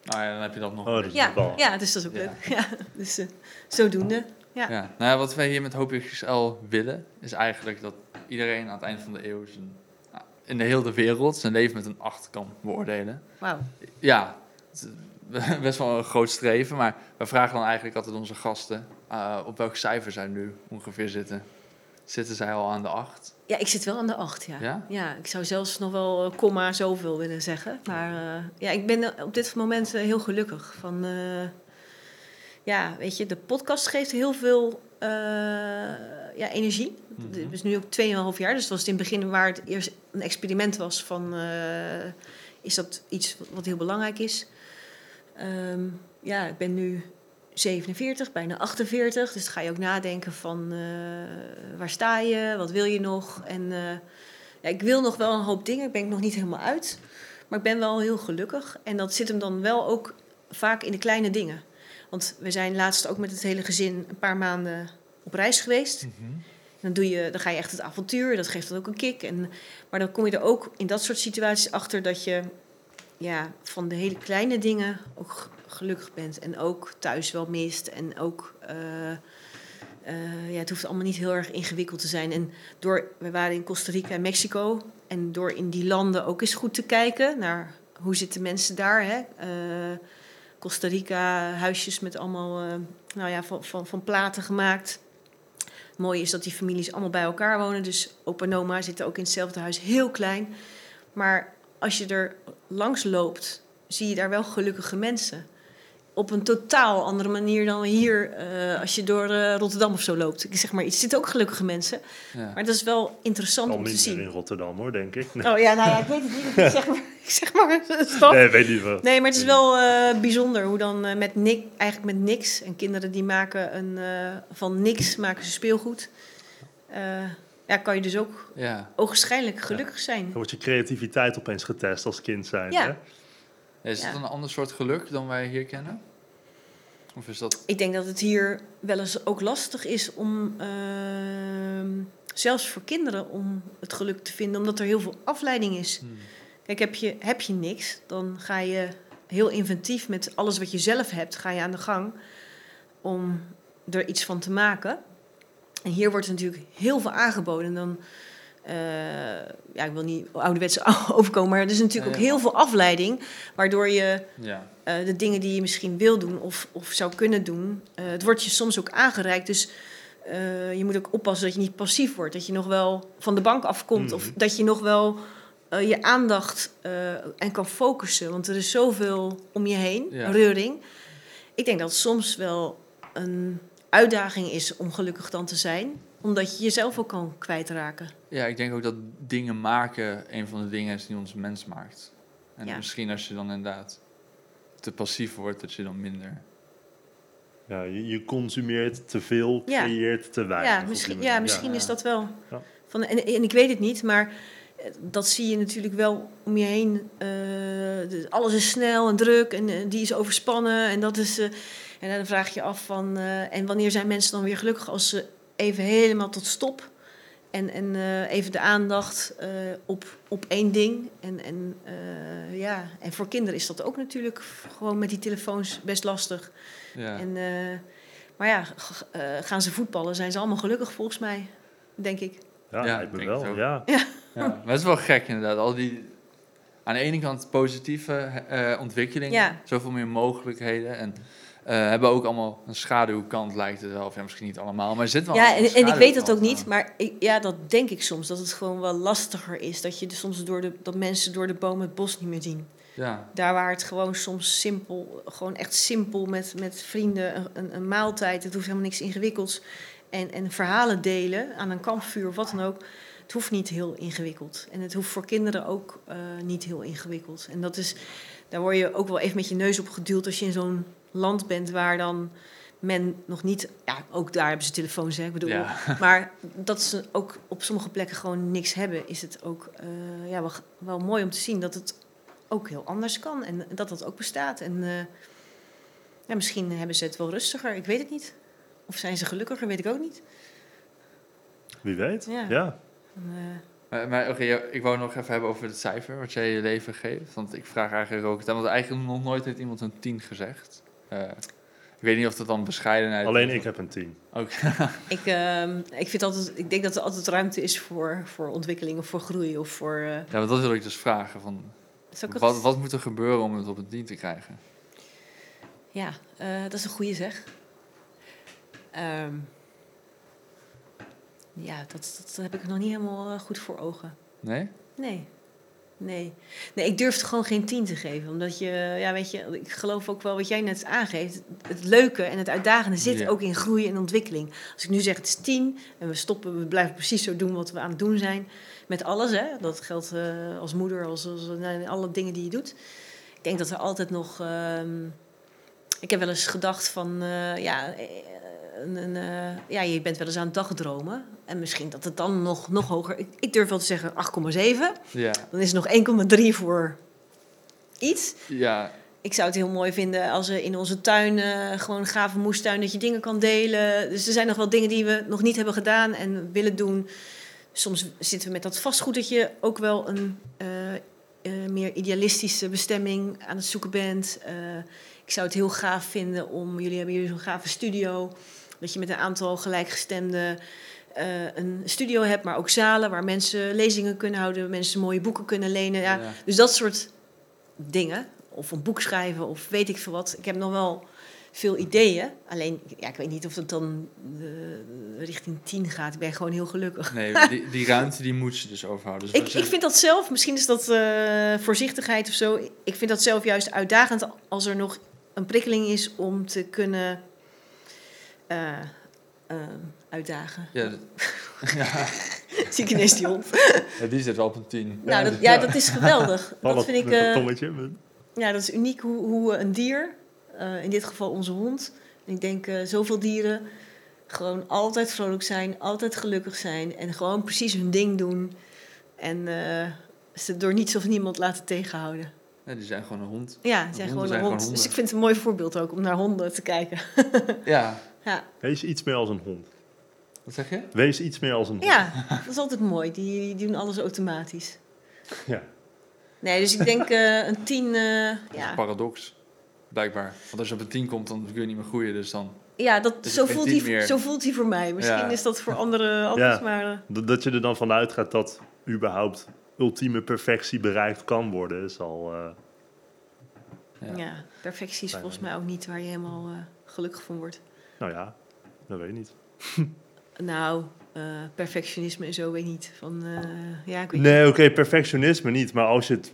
Nou ja, dan heb je dat nog. Oh, dat ja, wel- ja, dus dat is ook Ja. leuk. Ja, dus eh, zodoende. Ja. Ja. Nou ja, wat wij hier met Hoop XL willen, is eigenlijk dat iedereen aan het eind van de eeuw zijn, nou, in de hele wereld zijn leven met een 8 kan beoordelen. Wauw. Ja, best wel een groot streven, maar we vragen dan eigenlijk altijd onze gasten eh, op welk cijfer zij nu ongeveer zitten. Zitten zij al aan de 8? Ja, ik zit wel aan de acht, ja. Ja? Ja, ik zou zelfs nog wel eh, komma zoveel willen zeggen. Maar eh, ja, ik ben op dit moment heel gelukkig. Van, ja, weet je, de podcast geeft heel veel ja, energie. Het is nu ook 2,5 jaar, dus het was in het begin waar het eerst een experiment was van... is dat iets wat heel belangrijk is? Ehm, ja, ik ben nu 47, bijna 48. Dus ga je ook nadenken van eh, waar sta je, wat wil je nog? En eh, ja, ik wil nog wel een hoop dingen, ik ben ik nog niet helemaal uit. Maar ik ben wel heel gelukkig. En dat zit hem dan wel ook vaak in de kleine dingen. Want we zijn laatst ook met het hele gezin een paar maanden op reis geweest. Mhm. Dan, doe je, dan ga je echt het avontuur, dat geeft dan ook een kick. En, maar dan kom je er ook in dat soort situaties achter dat je ja, van de hele kleine dingen ook gelukkig bent. En ook thuis wel mist. En ook, eh, eh, ja, het hoeft allemaal niet heel erg ingewikkeld te zijn. En door, we waren in Costa Rica en Mexico. En door in die landen ook eens goed te kijken naar hoe zitten mensen daar. Hè? Eh, Costa Rica, huisjes met allemaal nou ja, van, van, van platen gemaakt. Mooi is dat die families allemaal bij elkaar wonen. Dus opa en oma zitten ook in hetzelfde huis, heel klein. Maar als je er langs loopt, zie je daar wel gelukkige mensen. op een totaal andere manier dan hier eh, als je door eh, Rotterdam of zo loopt. Ik zeg maar, er zitten ook gelukkige mensen. Ja. Maar dat is wel interessant Al om te meer in zien. Rotterdam hoor, denk ik. Nee, Oh ja, nou ja, ik weet het niet. Ik zeg maar, ik zeg maar nee weet niet wat. Nee, maar het is wel eh, bijzonder hoe dan met niks, eigenlijk met niks. En kinderen die maken een, eh, van niks maken ze speelgoed. Ja, kan je dus ook ja. ogenschijnlijk gelukkig zijn. Dan wordt je creativiteit opeens getest als kind zijn. Ja. Hè? Is Ja. dat een ander soort geluk dan wij hier kennen? Of is dat... Ik denk dat het hier wel eens ook lastig is om, ehm, zelfs voor kinderen, om het geluk te vinden, omdat er heel veel afleiding is. Hmm. Kijk, heb je, heb je niks, dan ga je heel inventief met alles wat je zelf hebt, ga je aan de gang om er iets van te maken. En hier wordt natuurlijk heel veel aangeboden. En dan, eh, ja, ik wil niet ouderwets overkomen, maar er is natuurlijk Ja, ook heel veel afleiding, waardoor je Ja. eh, de dingen die je misschien wil doen of, of zou kunnen doen. eh, het wordt je soms ook aangereikt. Dus je moet ook oppassen dat je niet passief wordt. Dat je nog wel van de bank afkomt. Of Mhm. dat je nog wel je aandacht en kan focussen. Want er is zoveel om je heen, reuring. Ik denk dat soms wel een uitdaging is om gelukkig dan te zijn. Omdat je jezelf ook kan kwijtraken. ja, ik denk ook dat dingen maken een van de dingen is die ons mens maakt. En Ja. misschien als je dan inderdaad te passief wordt, dat je dan minder... Ja, je, je consumeert te veel, Ja. creëert te weinig. Ja, misschien, ja, misschien Ja. is dat wel. Ja. Van, en, en ik weet het niet, maar eh, dat zie je natuurlijk wel om je heen. Eh, de- alles is snel en druk en eh, die is overspannen. En, dat is, eh, en dan vraag je af van... eh, en wanneer zijn mensen dan weer gelukkig als ze even helemaal tot stop... En, en eh, even de aandacht eh, op, op één ding. En, en, eh, ja. en voor kinderen is dat ook natuurlijk gewoon met die telefoons best lastig. Ja. En, eh, maar ja, g- eh, gaan ze voetballen, zijn ze allemaal gelukkig volgens mij, denk ik. Ja, ik denk wel. Ja. Ja, maar het is wel gek inderdaad. Al die, aan de ene kant positieve eh, ontwikkelingen, Ja. zoveel meer mogelijkheden. En hebben ook allemaal een schaduwkant, lijkt het wel. Of ja, misschien niet allemaal, maar er zit wel Ja, en, en ik weet dat ook niet, maar ik, ja, dat denk ik soms. Dat het gewoon wel lastiger is. Dat je dus soms door de, dat mensen door de boom het bos niet meer zien. Ja, Daar waar het gewoon soms simpel, gewoon echt simpel met, met vrienden, een- een, een maaltijd, het hoeft helemaal niks ingewikkelds. En, en verhalen delen aan een kampvuur of wat dan ook. Het hoeft niet heel ingewikkeld. En het hoeft voor kinderen ook eh, niet heel ingewikkeld. En dat is, daar word je ook wel even met je neus op geduwd als je in zo'n land bent waar dan men nog niet, ja, ook daar hebben ze telefoons, hè, ik bedoel, Ja. maar dat ze ook op sommige plekken gewoon niks hebben, is het ook eh, ja, wel, wel mooi om te zien dat het ook heel anders kan en dat dat ook bestaat. En eh, ja, misschien hebben ze het wel rustiger, ik weet het niet. Of zijn ze gelukkiger, weet ik ook niet. Wie weet. Ja. Ja. En, eh, maar, maar oké, ik wou nog even hebben over het cijfer wat jij je leven geeft. Want ik vraag eigenlijk ook, want eigenlijk nog nooit heeft iemand een 10 gezegd. Eh, ik weet niet of dat dan bescheidenheid Alleen is. ik heb een tien. Ook. ik, ehm, ik, vind altijd, ik denk dat er altijd ruimte is voor, voor ontwikkeling of voor groei. Of voor, eh, ja, want dat wil ik dus vragen. Van, het- wat, wat moet er gebeuren om het op een 10 te krijgen? Ja, eh, dat is een goede zeg. Ehm, ja, dat, dat heb ik nog niet helemaal goed voor ogen. Nee? Nee. Nee. nee, ik durf gewoon geen tien te geven. Omdat je, ja, weet je, ik geloof ook wel wat jij net aangeeft. Het leuke en het uitdagende zit Ja. ook in groei en ontwikkeling. Als ik nu zeg het is tien en we stoppen, we blijven precies zo doen wat we aan het doen zijn. Met alles, hè. Dat geldt eh, als moeder, als, als nou, alle dingen die je doet. Ik denk dat er altijd nog... ehm, ik heb wel eens gedacht van, eh, ja, eh, een, een, eh, ja, je bent wel eens aan het dagdromen. En misschien dat het dan nog, nog hoger... Ik, ik durf wel te zeggen 8,7. Ja. Dan is er nog 1,3 voor iets. Ja, Ik zou het heel mooi vinden als er in onze tuin, gewoon een gave moestuin, dat je dingen kan delen. Dus er zijn nog wel dingen die we nog niet hebben gedaan en willen doen. Soms zitten we met dat vastgoed dat je ook wel een eh, eh, meer idealistische bestemming aan het zoeken bent. Ik zou het heel gaaf vinden om, jullie hebben hier zo'n gave studio, dat je met een aantal gelijkgestemden eh, een studio hebt, maar ook zalen waar mensen lezingen kunnen houden, mensen mooie boeken kunnen lenen. Ja, Ja. Dus dat soort dingen, of een boek schrijven of weet ik veel wat. Ik heb nog wel veel ideeën, alleen ja, ik weet niet of het dan eh, richting tien gaat. Ik ben gewoon heel gelukkig. nee, die, die ruimte die moet ze dus overhouden. Dus Ik, ik vind dat zelf, misschien is dat eh, voorzichtigheid of zo. Ik vind dat zelf juist uitdagend als er nog een prikkeling is om te kunnen eh, eh, uitdagen. Ja, ja, Zie ik ineens die hond. ja, die zit wel op een 10. nou, dat, ja, dat is geweldig. Dat vind ik, een tommetje. ja, dat is uniek hoe, hoe een dier, eh, in dit geval onze hond, en ik denk eh, zoveel dieren, gewoon altijd vrolijk zijn, altijd gelukkig zijn en gewoon precies hun ding doen. En eh, ze door niets of niemand laten tegenhouden. Ja, die zijn gewoon een hond. Ja, ze Honden zijn gewoon zijn een gewoon hond. honden. dus ik vind het een mooi voorbeeld ook om naar honden te kijken. Ja, ja. Wees iets meer als een hond. wat zeg je? Wees iets meer als een hond. ja, dat is altijd mooi. Die, die doen alles automatisch. Ja. Nee, dus ik denk eh, een tien. eh, Dat is ja, een paradox, blijkbaar. Want als je op een 10 komt, dan kun je niet meer groeien. Dus dan... ja dat, Dus zo, voelt hij, meer- zo voelt hij voor mij. Misschien Ja. is dat voor anderen anders, Ja. maar eh, Dat dat je er dan vanuit gaat dat überhaupt ultieme perfectie bereikt kan worden, is al... eh, Ja. ja. perfectie is volgens mij ook niet waar je helemaal eh, gelukkig van wordt. Nou ja, dat weet ik niet. Nou, eh, perfectionisme en zo weet ik niet. Van, eh, ja, ik weet Nee, oké, perfectionisme niet. Maar als je het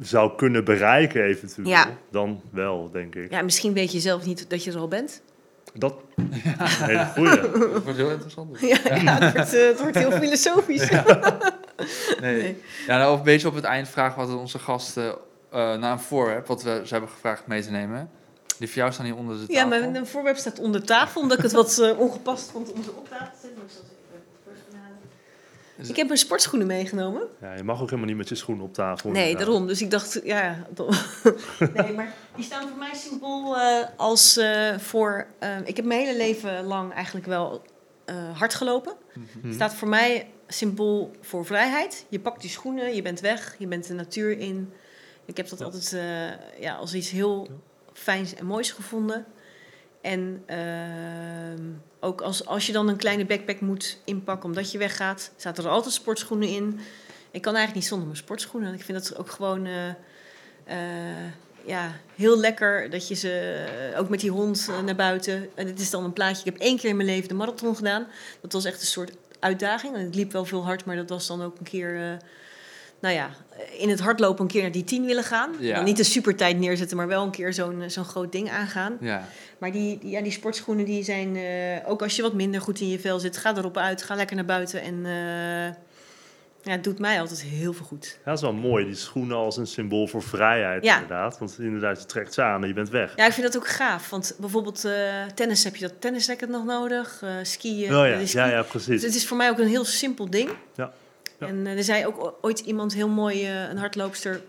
zou kunnen bereiken eventueel, Ja. dan wel, denk ik. Ja, misschien weet je zelf niet dat je er al bent. Dat een hele goeie. Dat wordt heel interessant. Ja, ja het, wordt, eh, het wordt heel filosofisch. Nee. Nee. Ja, nou, een beetje op het eind vragen wat onze gasten eh naar een voorwerp, wat we ze hebben gevraagd mee te nemen. Die voor jou staan hier onder de tafel. Ja, maar een voorwerp staat onder tafel, omdat ik het wat eh, ongepast vond om ze op tafel te zetten. Maar ik heb mijn sportschoenen meegenomen. Ja, je mag ook helemaal niet met je schoenen op tafel. Nee, inderdaad. daarom. Dus ik dacht, ja... nee, maar die staan voor mij symbool eh, als eh, voor... ik heb mijn hele leven lang eigenlijk wel eh, hard gelopen. Hm. staat voor mij symbool voor vrijheid. Je pakt die schoenen, je bent weg, je bent de natuur in. Ik heb dat Ja. altijd eh, ja, als iets heel fijns en moois gevonden. En ehm, ook als, als je dan een kleine backpack moet inpakken omdat je weggaat, zaten er altijd sportschoenen in. Ik kan eigenlijk niet zonder mijn sportschoenen. Ik vind dat ook gewoon eh, eh, ja, heel lekker dat je ze eh, ook met die hond naar buiten. En het is dan een plaatje. Ik heb één keer in mijn leven de marathon gedaan. Dat was echt een soort uitdaging. Het liep wel veel hard, maar dat was dan ook een keer. Eh, nou ja, in het hardlopen een keer naar die 10 willen gaan. Ja. Dan niet een supertijd neerzetten, maar wel een keer zo'n zo'n groot ding aangaan. Ja, Maar die, die, ja, die sportschoenen die zijn, eh, ook als je wat minder goed in je vel zit, ga erop uit, ga lekker naar buiten. En eh, ja, het doet mij altijd heel veel goed. Ja, dat is wel mooi, die schoenen als een symbool voor vrijheid Ja. inderdaad. Want inderdaad, je trekt ze aan en je bent weg. Ja, ik vind dat ook gaaf. Want bijvoorbeeld eh, tennis heb je dat tennisracket nog nodig. eh skiën. Oh ja, de ski- ja, ja, Dus precies. het is voor mij ook een heel simpel ding. Ja. Ja. En eh, er zei ook ooit iemand heel mooi, eh, een hardloopster,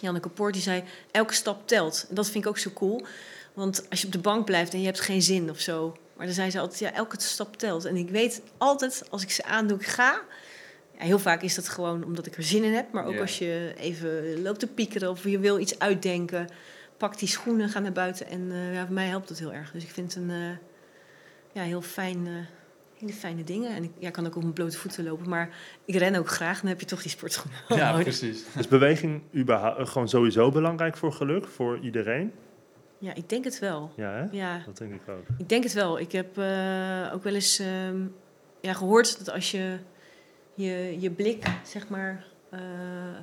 Janneke Poort, die zei: elke stap telt. En dat vind ik ook zo cool. Want als je op de bank blijft en je hebt geen zin of zo. Maar dan zei ze altijd: ja, elke stap telt. En ik weet altijd, als ik ze aandoe, ik ga. Ja, heel vaak is dat gewoon omdat ik er zin in heb. Maar ook als je even loopt te piekeren of je wil iets uitdenken. Pak die schoenen, ga naar buiten. En eh, ja, voor mij helpt dat heel erg. Dus ik vind het een ja, heel fijn, hele fijne dingen. En ik ja, kan ook op mijn blote voeten lopen. Maar ik ren ook graag. Dan heb je toch die sportschoenen ja nodig. precies. Is beweging überhaupt gewoon sowieso belangrijk voor geluk, voor iedereen? Ja, ik denk het wel. Ja, hè? Ja, Dat denk ik ook. ik denk het wel. Ik heb eh, ook wel eens ehm, ja, gehoord dat als je je, je blik, zeg maar, eh,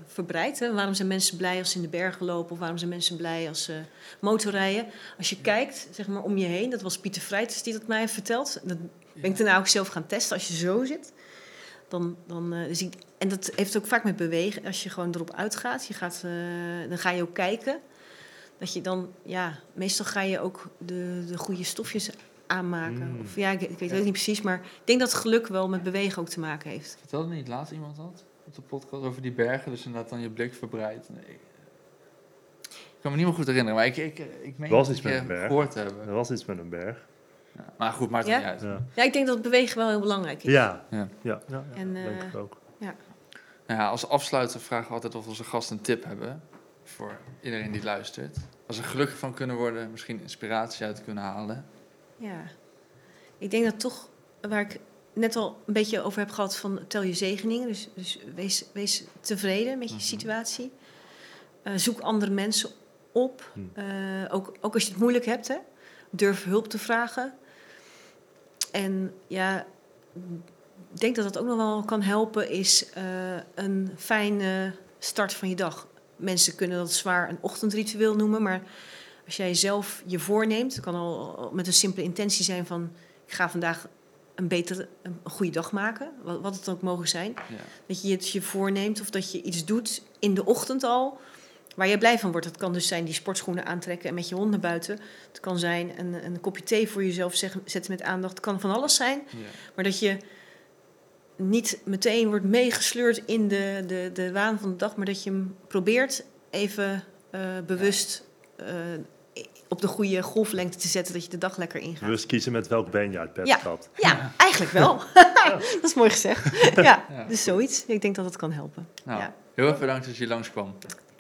verbreidt. Hè? Waarom zijn mensen blij als ze in de bergen lopen? Of waarom zijn mensen blij als ze motorrijden? Als je kijkt, zeg maar, om je heen. Dat was Pieter Vrijters die dat mij heeft verteld. Dat ben ik daarna ook zelf gaan testen. Als je zo zit, dan... dan eh, dus ik, en dat heeft ook vaak met bewegen. Als je gewoon erop uitgaat, je gaat, eh, dan ga je ook kijken. Dat je dan, ja, meestal ga je ook de, de goede stofjes aanmaken. Mm. Of ja, ik, ik weet het niet precies, maar ik denk dat geluk wel met bewegen ook te maken heeft. Vertelde niet laatst iemand dat? Op de podcast over die bergen, dus inderdaad dan je blik verbreidt. Nee. Ik kan me niet meer goed herinneren, maar ik, ik, ik meen Was het iets een met keer een berg. gehoord hebben. Er was iets met een berg. Ja. Maar goed, maakt het Ja? niet uit. Ja, Ja, ik denk dat bewegen wel heel belangrijk is. ja, Ja. ja, ja, ja, En, denk eh, ik ook. Nou ja, als afsluiter vragen we altijd of onze gasten een tip hebben voor iedereen die luistert. Als ze gelukkig van kunnen worden, misschien inspiratie uit kunnen halen. Ja. Ik denk dat toch, waar ik net al een beetje over heb gehad van tel je zegeningen. Dus, dus wees, wees tevreden met je Mhm. situatie. Eh, zoek andere mensen op. Hmm. Eh, ook, ook als je het moeilijk hebt, hè. durf hulp te vragen. En ja, ik denk dat dat ook nog wel kan helpen, is eh, een fijne start van je dag. Mensen kunnen dat zwaar een ochtendritueel noemen, maar als jij zelf je voorneemt, het kan al al met een simpele intentie zijn van ik ga vandaag een betere, een goede dag maken, wat, wat het ook mogen zijn. Ja. Dat je het je voorneemt of dat je iets doet in de ochtend al waar je blij van wordt. Het kan dus zijn die sportschoenen aantrekken en met je hond naar buiten. Het kan zijn een, een kopje thee voor jezelf zetten met aandacht. Het kan van alles zijn. Ja. Maar dat je niet meteen wordt meegesleurd in de, de, de waan van de dag, maar dat je hem probeert even eh, bewust eh, op de goede golflengte te zetten, dat je de dag lekker ingaat. Bewust kiezen met welk been je uit bed Ja. gaat. Ja, eigenlijk wel. dat is mooi gezegd. Ja, Ja. dus zoiets. Ik denk dat het kan helpen. Nou, Ja. heel erg bedankt dat je langskwam.